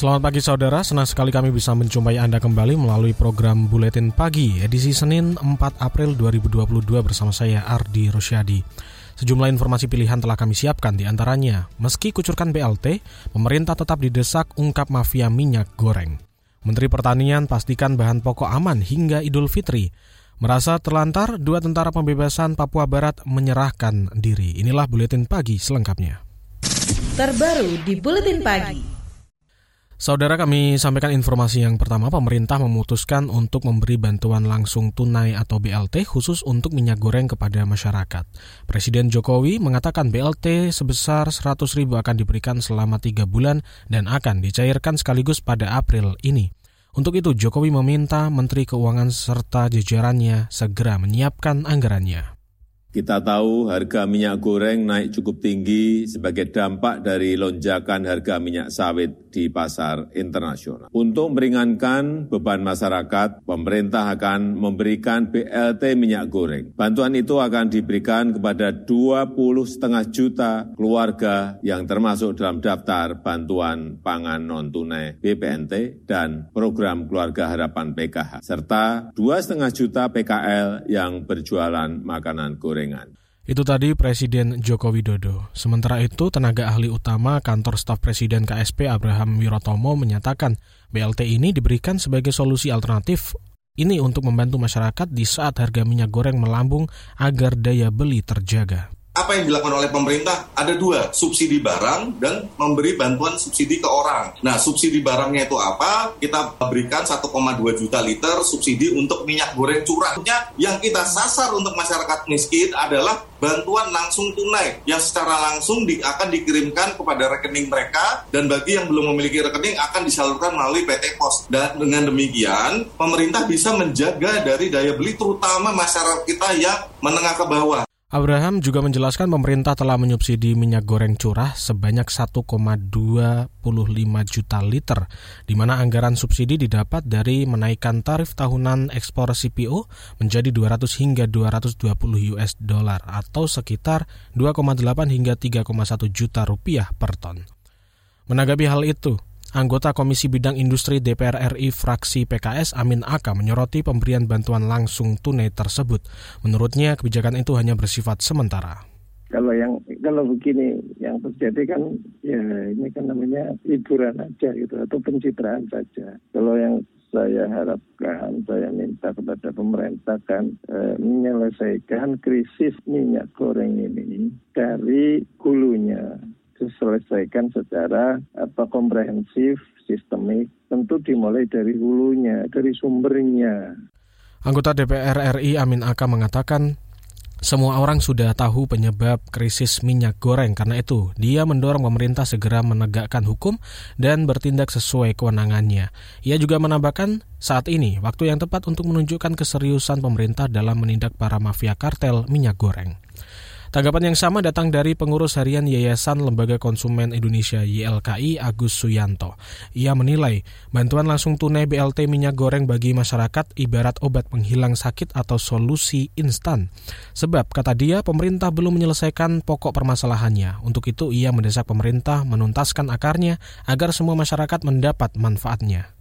Selamat pagi saudara, senang sekali kami bisa menjumpai Anda kembali melalui program Buletin Pagi edisi Senin 4 April 2022 bersama saya Ardi Rosyadi. Sejumlah informasi pilihan telah kami siapkan di antaranya, meski kucurkan BLT, pemerintah tetap didesak ungkap mafia minyak goreng. Menteri Pertanian pastikan bahan pokok aman hingga Idul Fitri. Merasa terlantar, dua tentara pembebasan Papua Barat menyerahkan diri. Inilah Buletin Pagi selengkapnya. Terbaru di Buletin Pagi. Saudara kami sampaikan informasi yang pertama, pemerintah memutuskan untuk memberi bantuan langsung tunai atau BLT khusus untuk minyak goreng kepada masyarakat. Presiden Jokowi mengatakan BLT sebesar 100 ribu akan diberikan selama tiga bulan dan akan dicairkan sekaligus pada April ini. Untuk itu, Jokowi meminta Menteri Keuangan serta jajarannya segera menyiapkan anggarannya. Kita tahu harga minyak goreng naik cukup tinggi sebagai dampak dari lonjakan harga minyak sawit di pasar internasional. Untuk meringankan beban masyarakat, pemerintah akan memberikan BLT minyak goreng. Bantuan itu akan diberikan kepada 20,5 juta keluarga yang termasuk dalam daftar bantuan pangan non-tunai BPNT dan program keluarga harapan PKH, serta 2,5 juta PKL yang berjualan makanan goreng gorengan. Itu tadi Presiden Joko Widodo. Sementara itu, tenaga ahli utama kantor staf Presiden KSP Abraham Wirotomo menyatakan BLT ini diberikan sebagai solusi alternatif ini untuk membantu masyarakat di saat harga minyak goreng melambung agar daya beli terjaga apa yang dilakukan oleh pemerintah ada dua subsidi barang dan memberi bantuan subsidi ke orang. Nah subsidi barangnya itu apa? Kita berikan 1,2 juta liter subsidi untuk minyak goreng curahnya yang kita sasar untuk masyarakat miskin adalah bantuan langsung tunai yang secara langsung di, akan dikirimkan kepada rekening mereka dan bagi yang belum memiliki rekening akan disalurkan melalui PT Pos. Dan dengan demikian pemerintah bisa menjaga dari daya beli terutama masyarakat kita yang menengah ke bawah. Abraham juga menjelaskan pemerintah telah menyubsidi minyak goreng curah sebanyak 1,25 juta liter, di mana anggaran subsidi didapat dari menaikkan tarif tahunan ekspor CPO menjadi 200 hingga 220 US dollar atau sekitar 2,8 hingga 3,1 juta rupiah per ton. Menanggapi hal itu, Anggota Komisi Bidang Industri DPR RI fraksi PKS Amin Aka menyoroti pemberian bantuan langsung tunai tersebut. Menurutnya kebijakan itu hanya bersifat sementara. Kalau yang kalau begini yang terjadi kan ya ini kan namanya hiburan aja gitu atau pencitraan saja. Kalau yang saya harapkan, saya minta kepada pemerintah kan e, menyelesaikan krisis minyak goreng ini dari hulunya diselesaikan secara apa komprehensif, sistemik, tentu dimulai dari hulunya, dari sumbernya. Anggota DPR RI Amin Aka mengatakan semua orang sudah tahu penyebab krisis minyak goreng karena itu dia mendorong pemerintah segera menegakkan hukum dan bertindak sesuai kewenangannya. Ia juga menambahkan saat ini waktu yang tepat untuk menunjukkan keseriusan pemerintah dalam menindak para mafia kartel minyak goreng. Tanggapan yang sama datang dari pengurus harian Yayasan Lembaga Konsumen Indonesia YLKI Agus Suyanto. Ia menilai bantuan langsung tunai BLT minyak goreng bagi masyarakat ibarat obat penghilang sakit atau solusi instan. Sebab kata dia pemerintah belum menyelesaikan pokok permasalahannya. Untuk itu ia mendesak pemerintah menuntaskan akarnya agar semua masyarakat mendapat manfaatnya.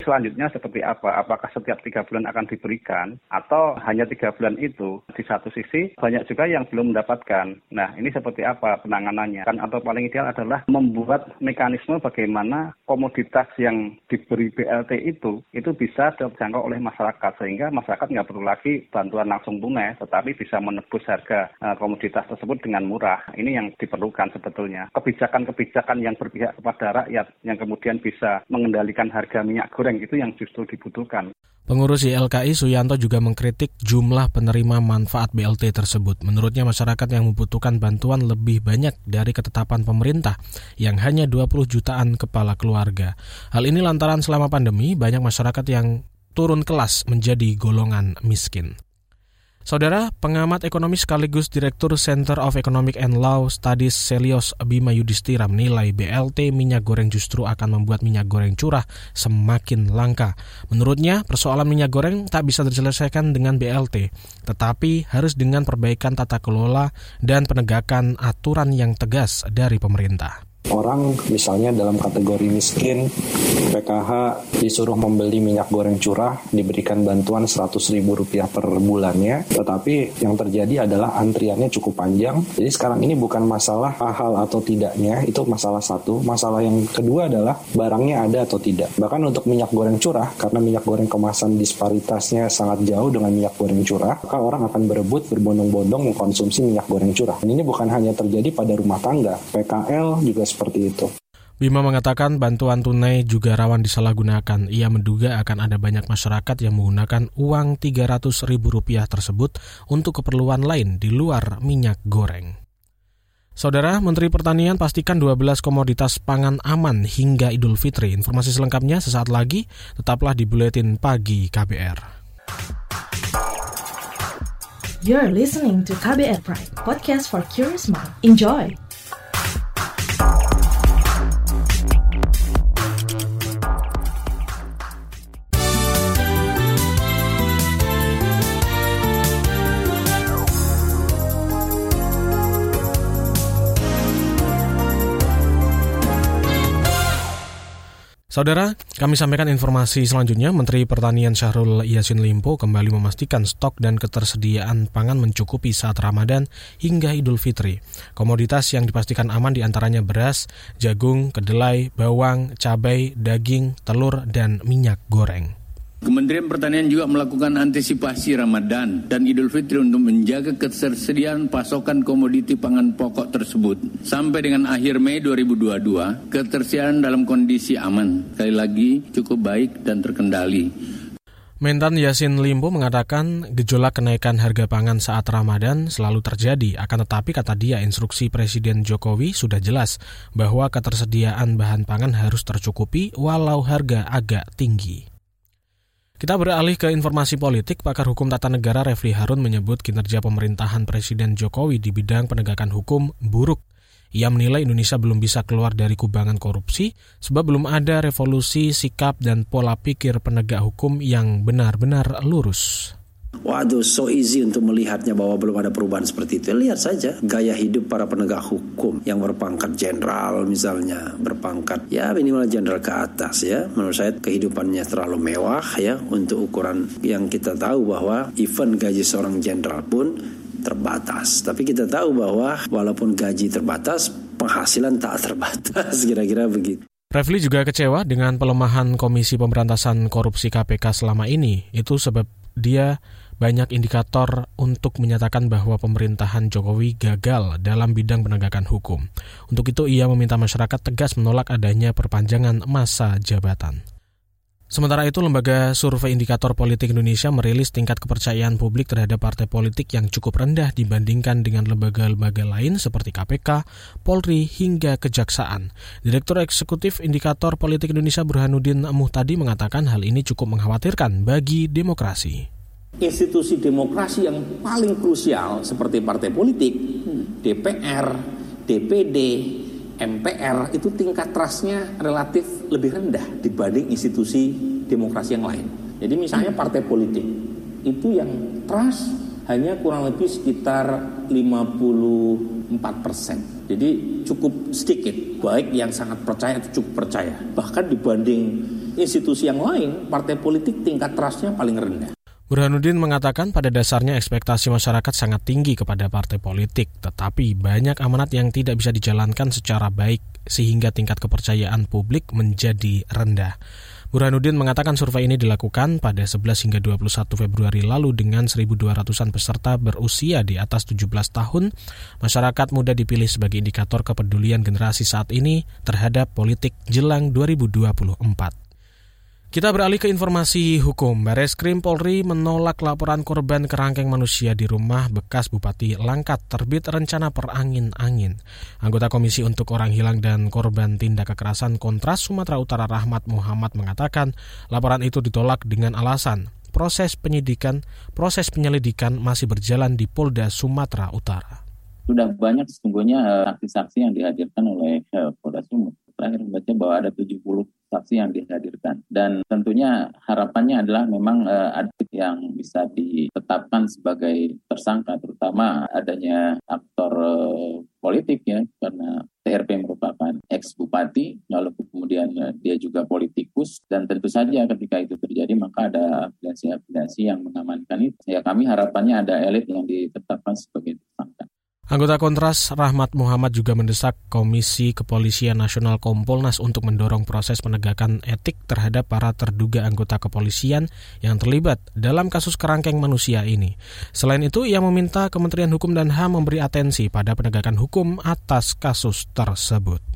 Selanjutnya seperti apa? Apakah setiap tiga bulan akan diberikan atau hanya tiga bulan itu? Di satu sisi banyak juga yang belum mendapatkan. Nah ini seperti apa penanganannya? Kan atau paling ideal adalah membuat mekanisme bagaimana komoditas yang diberi BLT itu itu bisa terjangkau oleh masyarakat sehingga masyarakat nggak perlu lagi bantuan langsung tunai, tetapi bisa menebus harga uh, komoditas tersebut dengan murah. Ini yang diperlukan sebetulnya. Kebijakan-kebijakan yang berpihak kepada rakyat yang kemudian bisa mengendalikan harga minyak goreng itu yang justru dibutuhkan. Pengurus YLKI Suyanto juga mengkritik jumlah penerima manfaat BLT tersebut. Menurutnya masyarakat yang membutuhkan bantuan lebih banyak dari ketetapan pemerintah yang hanya 20 jutaan kepala keluarga. Hal ini lantaran selama pandemi banyak masyarakat yang turun kelas menjadi golongan miskin. Saudara, pengamat ekonomi sekaligus Direktur Center of Economic and Law Studies Selios Bima Yudhistira menilai BLT minyak goreng justru akan membuat minyak goreng curah semakin langka. Menurutnya, persoalan minyak goreng tak bisa diselesaikan dengan BLT, tetapi harus dengan perbaikan tata kelola dan penegakan aturan yang tegas dari pemerintah. Orang misalnya dalam kategori miskin, PKH disuruh membeli minyak goreng curah, diberikan bantuan 100 ribu rupiah per bulannya, tetapi yang terjadi adalah antriannya cukup panjang. Jadi sekarang ini bukan masalah hal atau tidaknya, itu masalah satu. Masalah yang kedua adalah barangnya ada atau tidak. Bahkan untuk minyak goreng curah, karena minyak goreng kemasan disparitasnya sangat jauh dengan minyak goreng curah, maka orang akan berebut berbondong-bondong mengkonsumsi minyak goreng curah. Dan ini bukan hanya terjadi pada rumah tangga, PKL juga seperti itu. Bima mengatakan bantuan tunai juga rawan disalahgunakan. Ia menduga akan ada banyak masyarakat yang menggunakan uang Rp300.000 tersebut untuk keperluan lain di luar minyak goreng. Saudara Menteri Pertanian pastikan 12 komoditas pangan aman hingga Idul Fitri. Informasi selengkapnya sesaat lagi, tetaplah di Buletin Pagi KBR. You're listening to KBR Pride, podcast for curious mind. Enjoy! Saudara, kami sampaikan informasi selanjutnya. Menteri Pertanian Syahrul Yasin Limpo kembali memastikan stok dan ketersediaan pangan mencukupi saat Ramadan hingga Idul Fitri. Komoditas yang dipastikan aman di antaranya beras, jagung, kedelai, bawang, cabai, daging, telur, dan minyak goreng. Kementerian Pertanian juga melakukan antisipasi Ramadan dan Idul Fitri untuk menjaga ketersediaan pasokan komoditi pangan pokok tersebut. Sampai dengan akhir Mei 2022, ketersediaan dalam kondisi aman. Sekali lagi, cukup baik dan terkendali. Mentan Yasin Limpo mengatakan gejolak kenaikan harga pangan saat Ramadan selalu terjadi, akan tetapi kata dia instruksi Presiden Jokowi sudah jelas bahwa ketersediaan bahan pangan harus tercukupi walau harga agak tinggi. Kita beralih ke informasi politik. Pakar Hukum Tata Negara Refli Harun menyebut kinerja pemerintahan Presiden Jokowi di bidang penegakan hukum buruk. Ia menilai Indonesia belum bisa keluar dari kubangan korupsi sebab belum ada revolusi sikap dan pola pikir penegak hukum yang benar-benar lurus. Waduh, so easy untuk melihatnya bahwa belum ada perubahan seperti itu. Lihat saja gaya hidup para penegak hukum yang berpangkat jenderal misalnya, berpangkat ya minimal jenderal ke atas ya. Menurut saya kehidupannya terlalu mewah ya untuk ukuran yang kita tahu bahwa even gaji seorang jenderal pun terbatas. Tapi kita tahu bahwa walaupun gaji terbatas, penghasilan tak terbatas kira-kira begitu. Refli juga kecewa dengan pelemahan Komisi Pemberantasan Korupsi KPK selama ini. Itu sebab dia banyak indikator untuk menyatakan bahwa pemerintahan Jokowi gagal dalam bidang penegakan hukum. Untuk itu ia meminta masyarakat tegas menolak adanya perpanjangan masa jabatan. Sementara itu, Lembaga Survei Indikator Politik Indonesia merilis tingkat kepercayaan publik terhadap partai politik yang cukup rendah dibandingkan dengan lembaga-lembaga lain seperti KPK, Polri, hingga Kejaksaan. Direktur Eksekutif Indikator Politik Indonesia Burhanuddin Muhtadi mengatakan hal ini cukup mengkhawatirkan bagi demokrasi. Institusi demokrasi yang paling krusial seperti partai politik, DPR, DPD, MPR itu tingkat trustnya relatif lebih rendah dibanding institusi demokrasi yang lain. Jadi misalnya partai politik itu yang trust hanya kurang lebih sekitar 54 persen. Jadi cukup sedikit, baik yang sangat percaya atau cukup percaya. Bahkan dibanding institusi yang lain, partai politik tingkat trustnya paling rendah. Burhanuddin mengatakan pada dasarnya ekspektasi masyarakat sangat tinggi kepada partai politik, tetapi banyak amanat yang tidak bisa dijalankan secara baik sehingga tingkat kepercayaan publik menjadi rendah. Burhanuddin mengatakan survei ini dilakukan pada 11 hingga 21 Februari lalu dengan 1.200-an peserta berusia di atas 17 tahun. Masyarakat muda dipilih sebagai indikator kepedulian generasi saat ini terhadap politik jelang 2024. Kita beralih ke informasi hukum. Baris Krim Polri menolak laporan korban kerangkeng manusia di rumah bekas Bupati Langkat terbit rencana perangin-angin. Anggota Komisi untuk Orang Hilang dan Korban Tindak Kekerasan Kontras Sumatera Utara Rahmat Muhammad mengatakan laporan itu ditolak dengan alasan proses penyidikan, proses penyelidikan masih berjalan di Polda Sumatera Utara. Sudah banyak sesungguhnya eh, saksi-saksi yang dihadirkan oleh eh, Polda Sumatera. Terakhir membaca bahwa ada 70 saksi yang dihadirkan. Dan tentunya harapannya adalah memang uh, ada yang bisa ditetapkan sebagai tersangka, terutama adanya aktor uh, politik ya, karena TRP merupakan ex bupati, lalu kemudian uh, dia juga politikus, dan tentu saja ketika itu terjadi maka ada afiliasi-afiliasi yang mengamankan itu. Ya kami harapannya ada elit yang ditetapkan sebagai tersangka. Anggota Kontras Rahmat Muhammad juga mendesak Komisi Kepolisian Nasional Kompolnas untuk mendorong proses penegakan etik terhadap para terduga anggota kepolisian yang terlibat dalam kasus kerangkeng manusia ini. Selain itu, ia meminta Kementerian Hukum dan HAM memberi atensi pada penegakan hukum atas kasus tersebut.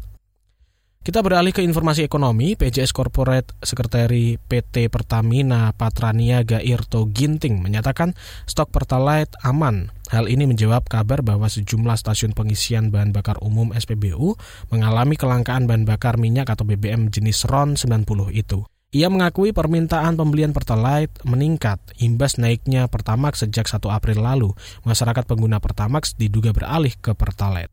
Kita beralih ke informasi ekonomi. PJS Corporate Sekretari PT Pertamina Patraniaga Irto Ginting menyatakan stok Pertalite aman. Hal ini menjawab kabar bahwa sejumlah stasiun pengisian bahan bakar umum SPBU mengalami kelangkaan bahan bakar minyak atau BBM jenis RON 90 itu. Ia mengakui permintaan pembelian Pertalite meningkat imbas naiknya Pertamax sejak 1 April lalu. Masyarakat pengguna Pertamax diduga beralih ke Pertalite.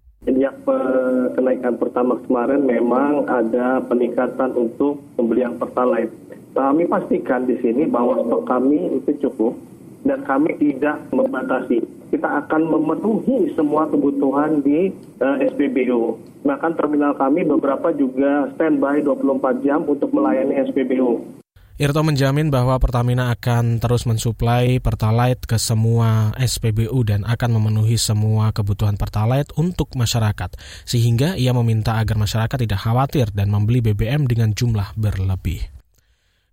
Kenaikan pertama kemarin memang ada peningkatan untuk pembelian pertalite. Kami pastikan di sini bahwa stok kami itu cukup dan kami tidak membatasi. Kita akan memenuhi semua kebutuhan di uh, SPBU. Bahkan terminal kami beberapa juga standby 24 jam untuk melayani SPBU. Irto menjamin bahwa Pertamina akan terus mensuplai Pertalite ke semua SPBU dan akan memenuhi semua kebutuhan Pertalite untuk masyarakat, sehingga ia meminta agar masyarakat tidak khawatir dan membeli BBM dengan jumlah berlebih.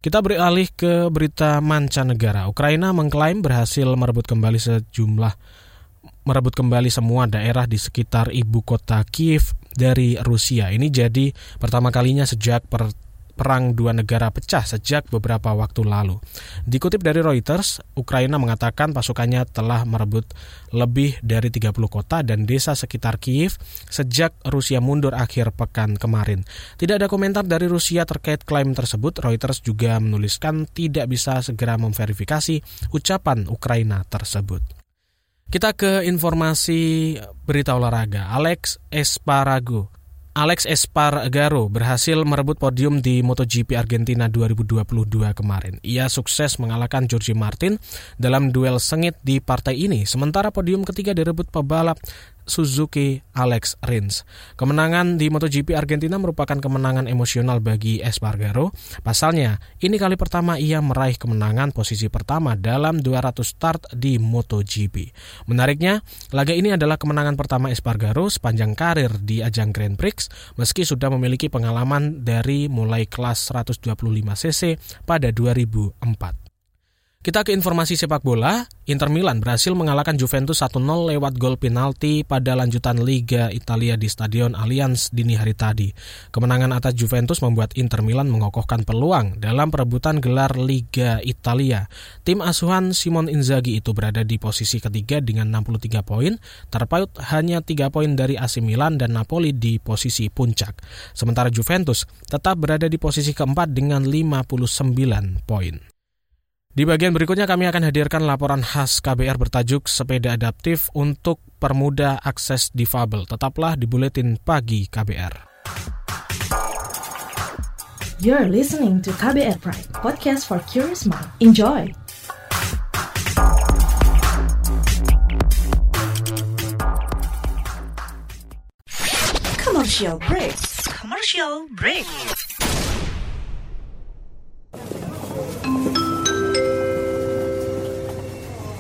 Kita beralih ke berita mancanegara. Ukraina mengklaim berhasil merebut kembali sejumlah merebut kembali semua daerah di sekitar ibu kota Kiev dari Rusia. Ini jadi pertama kalinya sejak per perang dua negara pecah sejak beberapa waktu lalu. Dikutip dari Reuters, Ukraina mengatakan pasukannya telah merebut lebih dari 30 kota dan desa sekitar Kiev sejak Rusia mundur akhir pekan kemarin. Tidak ada komentar dari Rusia terkait klaim tersebut. Reuters juga menuliskan tidak bisa segera memverifikasi ucapan Ukraina tersebut. Kita ke informasi berita olahraga. Alex Esparago Alex Espargaro berhasil merebut podium di MotoGP Argentina 2022 kemarin. Ia sukses mengalahkan George Martin dalam duel sengit di partai ini, sementara podium ketiga direbut pebalap Suzuki Alex Rins. Kemenangan di MotoGP Argentina merupakan kemenangan emosional bagi Espargaro. Pasalnya, ini kali pertama ia meraih kemenangan posisi pertama dalam 200 start di MotoGP. Menariknya, laga ini adalah kemenangan pertama Espargaro sepanjang karir di ajang Grand Prix, meski sudah memiliki pengalaman dari mulai kelas 125 cc pada 2004. Kita ke informasi sepak bola. Inter Milan berhasil mengalahkan Juventus 1-0 lewat gol penalti pada lanjutan Liga Italia di Stadion Allianz dini hari tadi. Kemenangan atas Juventus membuat Inter Milan mengokohkan peluang dalam perebutan gelar Liga Italia. Tim asuhan Simon Inzaghi itu berada di posisi ketiga dengan 63 poin, terpaut hanya 3 poin dari AC Milan dan Napoli di posisi puncak. Sementara Juventus tetap berada di posisi keempat dengan 59 poin. Di bagian berikutnya kami akan hadirkan laporan khas KBR bertajuk Sepeda Adaptif untuk Permudah Akses Difabel. Tetaplah di Buletin Pagi KBR. You're listening to KBR Pride, podcast for curious mind. Enjoy! Commercial break. Commercial break.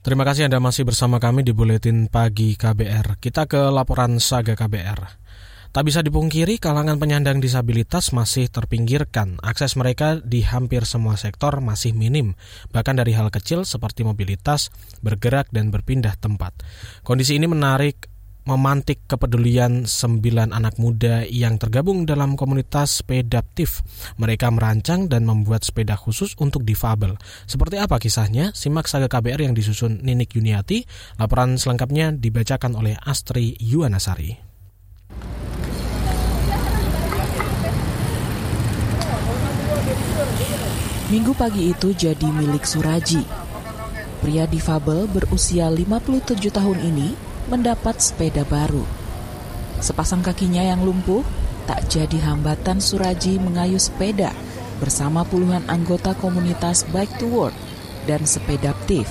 Terima kasih Anda masih bersama kami di Buletin Pagi KBR. Kita ke laporan Saga KBR. Tak bisa dipungkiri, kalangan penyandang disabilitas masih terpinggirkan. Akses mereka di hampir semua sektor masih minim, bahkan dari hal kecil seperti mobilitas, bergerak, dan berpindah tempat. Kondisi ini menarik memantik kepedulian sembilan anak muda yang tergabung dalam komunitas sepedaptif. Mereka merancang dan membuat sepeda khusus untuk difabel. Seperti apa kisahnya? Simak saga KBR yang disusun Ninik Yuniati. Laporan selengkapnya dibacakan oleh Astri Yuwanasari. Minggu pagi itu jadi milik Suraji. Pria difabel berusia 57 tahun ini mendapat sepeda baru. Sepasang kakinya yang lumpuh tak jadi hambatan Suraji mengayuh sepeda bersama puluhan anggota komunitas Bike to Work dan Sepedaptif.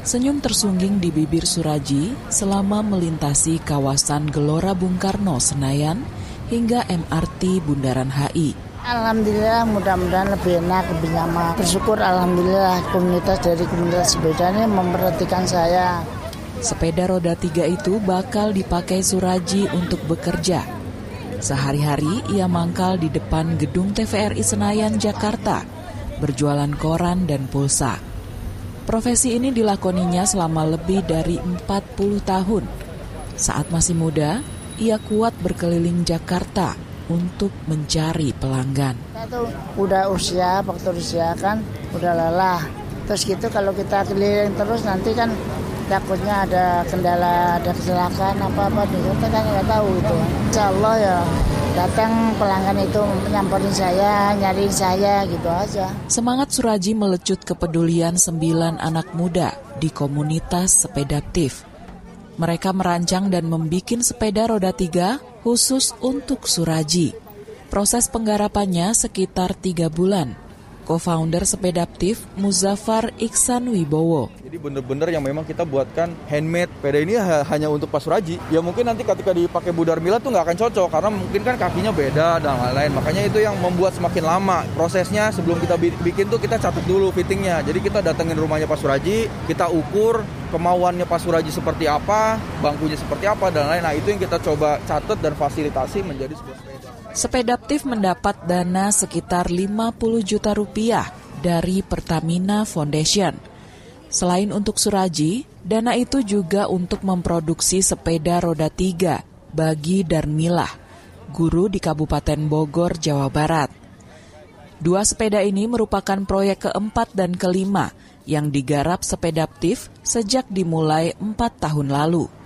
Senyum tersungging di bibir Suraji selama melintasi kawasan Gelora Bung Karno Senayan hingga MRT Bundaran HI. Alhamdulillah mudah-mudahan lebih enak, lebih nyaman. Bersyukur Alhamdulillah komunitas dari komunitas sepeda ini memperhatikan saya. Sepeda roda tiga itu bakal dipakai Suraji untuk bekerja. Sehari-hari ia mangkal di depan gedung TVRI Senayan, Jakarta, berjualan koran dan pulsa. Profesi ini dilakoninya selama lebih dari 40 tahun. Saat masih muda, ia kuat berkeliling Jakarta untuk mencari pelanggan. Kita tuh udah usia, faktor usia kan udah lelah. Terus gitu kalau kita keliling terus nanti kan takutnya ada kendala, ada kecelakaan apa-apa di kita kan nggak tahu itu. Insya Allah ya datang pelanggan itu nyamperin saya, nyariin saya gitu aja. Semangat Suraji melecut kepedulian sembilan anak muda di komunitas sepedaptif. Mereka merancang dan membuat sepeda roda tiga khusus untuk Suraji. Proses penggarapannya sekitar tiga bulan. Co-founder Sepedaptif Muzaffar Iksan Wibowo. Jadi bener-bener yang memang kita buatkan handmade. Sepeda ini hanya untuk Pak Suraji. Ya mungkin nanti ketika dipakai Bu Darmila tuh nggak akan cocok karena mungkin kan kakinya beda dan lain-lain. Makanya itu yang membuat semakin lama. Prosesnya sebelum kita bikin tuh kita catat dulu fittingnya. Jadi kita datengin rumahnya Pak Suraji, kita ukur kemauannya Pak Suraji seperti apa, bangkunya seperti apa dan lain. Nah itu yang kita coba catat dan fasilitasi menjadi sebuah sepeda. Sepedaptif mendapat dana sekitar 50 juta rupiah dari Pertamina Foundation. Selain untuk Suraji, dana itu juga untuk memproduksi sepeda roda tiga bagi Darmilah, guru di Kabupaten Bogor, Jawa Barat. Dua sepeda ini merupakan proyek keempat dan kelima yang digarap Sepedaptif sejak dimulai empat tahun lalu.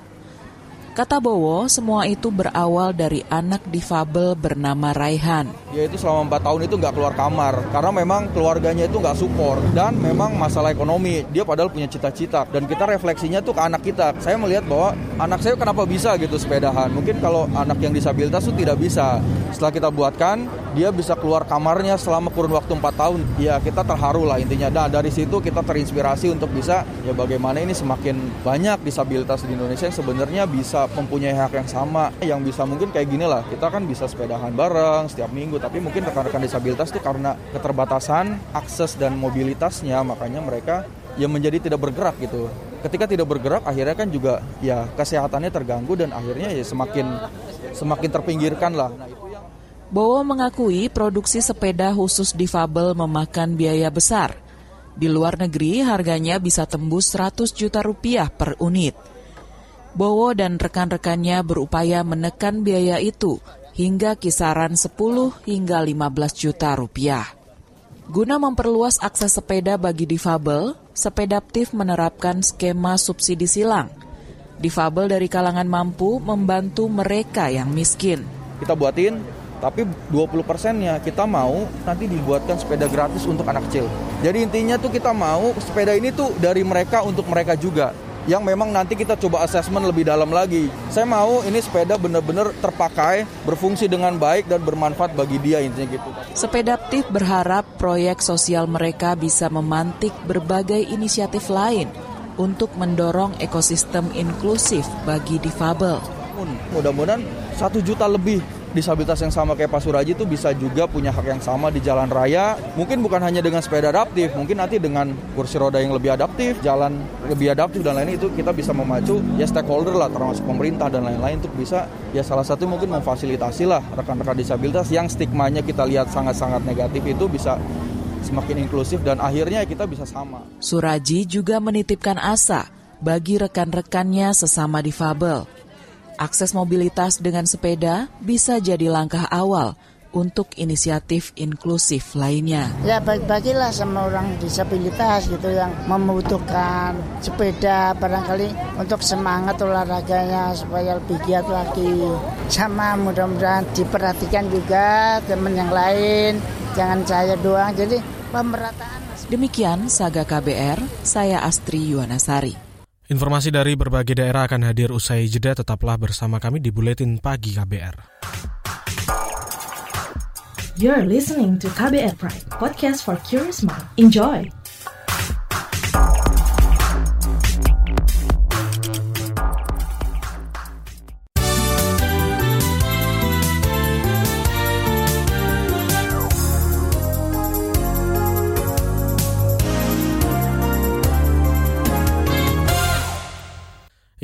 Kata Bowo, semua itu berawal dari anak difabel bernama Raihan. Dia itu selama 4 tahun itu nggak keluar kamar karena memang keluarganya itu nggak support dan memang masalah ekonomi. Dia padahal punya cita-cita dan kita refleksinya tuh ke anak kita. Saya melihat bahwa anak saya kenapa bisa gitu sepedahan. Mungkin kalau anak yang disabilitas itu tidak bisa. Setelah kita buatkan, dia bisa keluar kamarnya selama kurun waktu 4 tahun. Ya kita terharu lah intinya. Dan dari situ kita terinspirasi untuk bisa ya bagaimana ini semakin banyak disabilitas di Indonesia yang sebenarnya bisa mempunyai hak yang sama yang bisa mungkin kayak gini lah kita kan bisa sepedahan bareng setiap minggu tapi mungkin rekan-rekan disabilitas itu karena keterbatasan akses dan mobilitasnya makanya mereka yang menjadi tidak bergerak gitu ketika tidak bergerak akhirnya kan juga ya kesehatannya terganggu dan akhirnya ya semakin semakin terpinggirkan lah Bowo mengakui produksi sepeda khusus difabel memakan biaya besar. Di luar negeri harganya bisa tembus 100 juta rupiah per unit. Bowo dan rekan-rekannya berupaya menekan biaya itu hingga kisaran 10 hingga 15 juta rupiah. Guna memperluas akses sepeda bagi difabel, Sepedaptif menerapkan skema subsidi silang. Difabel dari kalangan mampu membantu mereka yang miskin. Kita buatin, tapi 20 persennya kita mau nanti dibuatkan sepeda gratis untuk anak kecil. Jadi intinya tuh kita mau sepeda ini tuh dari mereka untuk mereka juga yang memang nanti kita coba asesmen lebih dalam lagi. Saya mau ini sepeda benar-benar terpakai, berfungsi dengan baik dan bermanfaat bagi dia intinya gitu. Sepedaptif berharap proyek sosial mereka bisa memantik berbagai inisiatif lain untuk mendorong ekosistem inklusif bagi difabel. Mudah-mudahan satu juta lebih disabilitas yang sama kayak Pak Suraji itu bisa juga punya hak yang sama di jalan raya. Mungkin bukan hanya dengan sepeda adaptif, mungkin nanti dengan kursi roda yang lebih adaptif, jalan lebih adaptif dan lain itu kita bisa memacu ya stakeholder lah termasuk pemerintah dan lain-lain untuk bisa ya salah satu mungkin memfasilitasi lah rekan-rekan disabilitas yang stigmanya kita lihat sangat-sangat negatif itu bisa semakin inklusif dan akhirnya kita bisa sama. Suraji juga menitipkan asa bagi rekan-rekannya sesama difabel. Akses mobilitas dengan sepeda bisa jadi langkah awal untuk inisiatif inklusif lainnya. Ya baik-bagilah sama orang disabilitas gitu yang membutuhkan sepeda barangkali untuk semangat olahraganya supaya lebih giat lagi. Sama mudah-mudahan diperhatikan juga teman yang lain, jangan saya doang. Jadi pemerataan. Demikian Saga KBR, saya Astri Yuwanasari. Informasi dari berbagai daerah akan hadir usai jeda. Tetaplah bersama kami di Buletin Pagi KBR. You're listening to KBR Pride, podcast for curious mind. Enjoy!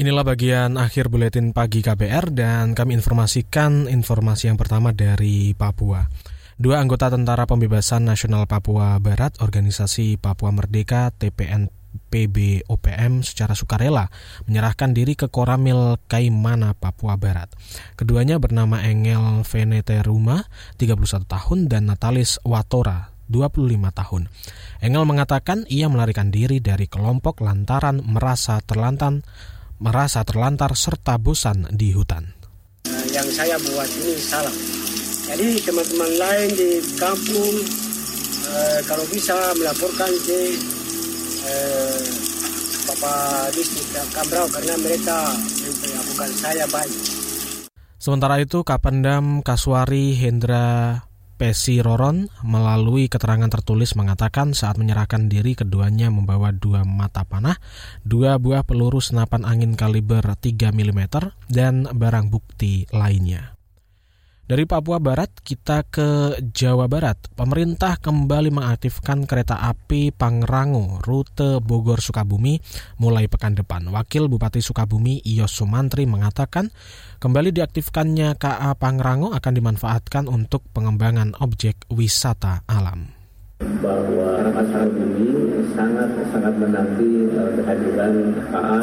Inilah bagian akhir buletin pagi KBR dan kami informasikan informasi yang pertama dari Papua. Dua anggota Tentara Pembebasan Nasional Papua Barat, Organisasi Papua Merdeka TPN PB OPM secara sukarela menyerahkan diri ke Koramil Kaimana, Papua Barat. Keduanya bernama Engel Veneteruma, 31 tahun, dan Natalis Watora, 25 tahun. Engel mengatakan ia melarikan diri dari kelompok lantaran merasa terlantan merasa terlantar serta bosan di hutan. Yang saya buat ini salah. Jadi teman-teman lain di kampung eh, kalau bisa melaporkan ke eh, Bapak Distrik Kambrau karena mereka bukan saya baik. Sementara itu Kapendam Kaswari Hendra Pesi Roron melalui keterangan tertulis mengatakan saat menyerahkan diri keduanya membawa dua mata panah, dua buah peluru senapan angin kaliber 3 mm, dan barang bukti lainnya. Dari Papua Barat kita ke Jawa Barat. Pemerintah kembali mengaktifkan kereta api Pangrango rute Bogor Sukabumi mulai pekan depan. Wakil Bupati Sukabumi Ios Sumantri mengatakan kembali diaktifkannya KA Pangrango akan dimanfaatkan untuk pengembangan objek wisata alam bahwa sangat sangat menanti uh, kehadiran KA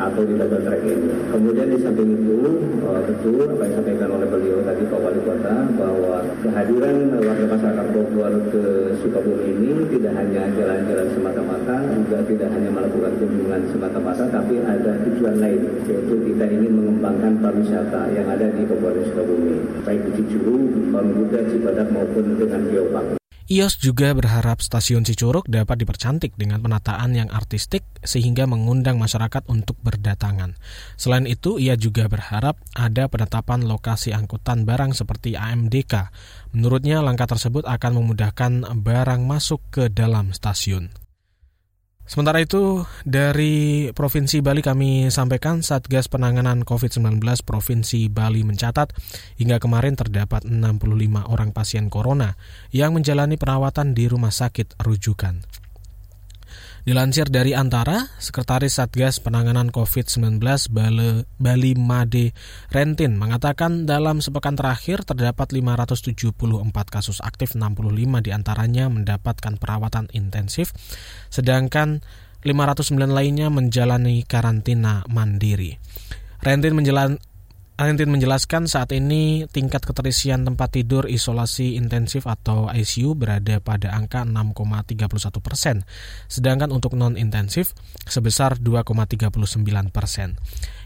atau di double track ini. Kemudian di samping itu uh, tentu apa yang disampaikan oleh beliau tadi Pak Wali Kota bahwa kehadiran warga masyarakat Bogor ke Sukabumi ini tidak hanya jalan-jalan semata-mata, juga tidak hanya melakukan kunjungan semata-mata, tapi ada tujuan lain yaitu kita ingin mengembangkan pariwisata yang ada di Kabupaten Sukabumi, baik di Cicuru, Bangkuda, Cibadak maupun dengan Geopark. IOS juga berharap stasiun Cicurug dapat dipercantik dengan penataan yang artistik sehingga mengundang masyarakat untuk berdatangan. Selain itu, ia juga berharap ada penetapan lokasi angkutan barang seperti AMDK. Menurutnya, langkah tersebut akan memudahkan barang masuk ke dalam stasiun. Sementara itu, dari Provinsi Bali kami sampaikan Satgas Penanganan COVID-19 Provinsi Bali mencatat hingga kemarin terdapat 65 orang pasien corona yang menjalani perawatan di rumah sakit rujukan. Dilansir dari Antara, Sekretaris Satgas Penanganan COVID-19 Bali Made Rentin mengatakan dalam sepekan terakhir terdapat 574 kasus aktif, 65 di antaranya mendapatkan perawatan intensif, sedangkan 509 lainnya menjalani karantina mandiri. Rentin menjalan, Alentin menjelaskan saat ini tingkat keterisian tempat tidur isolasi intensif atau ICU berada pada angka 6,31 persen, sedangkan untuk non-intensif sebesar 2,39 persen.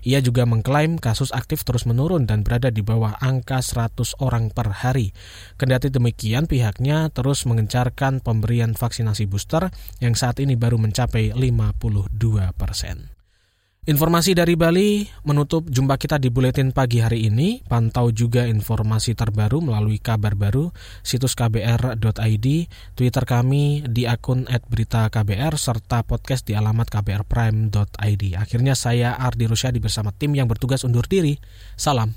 Ia juga mengklaim kasus aktif terus menurun dan berada di bawah angka 100 orang per hari. Kendati demikian, pihaknya terus mengencarkan pemberian vaksinasi booster yang saat ini baru mencapai 52 persen. Informasi dari Bali menutup jumpa kita di buletin pagi hari ini. Pantau juga informasi terbaru melalui kabar baru situs kbr.id, Twitter kami di akun @beritaKBR serta podcast di alamat kbrprime.id. Akhirnya saya Ardi Rusyadi bersama tim yang bertugas undur diri. Salam.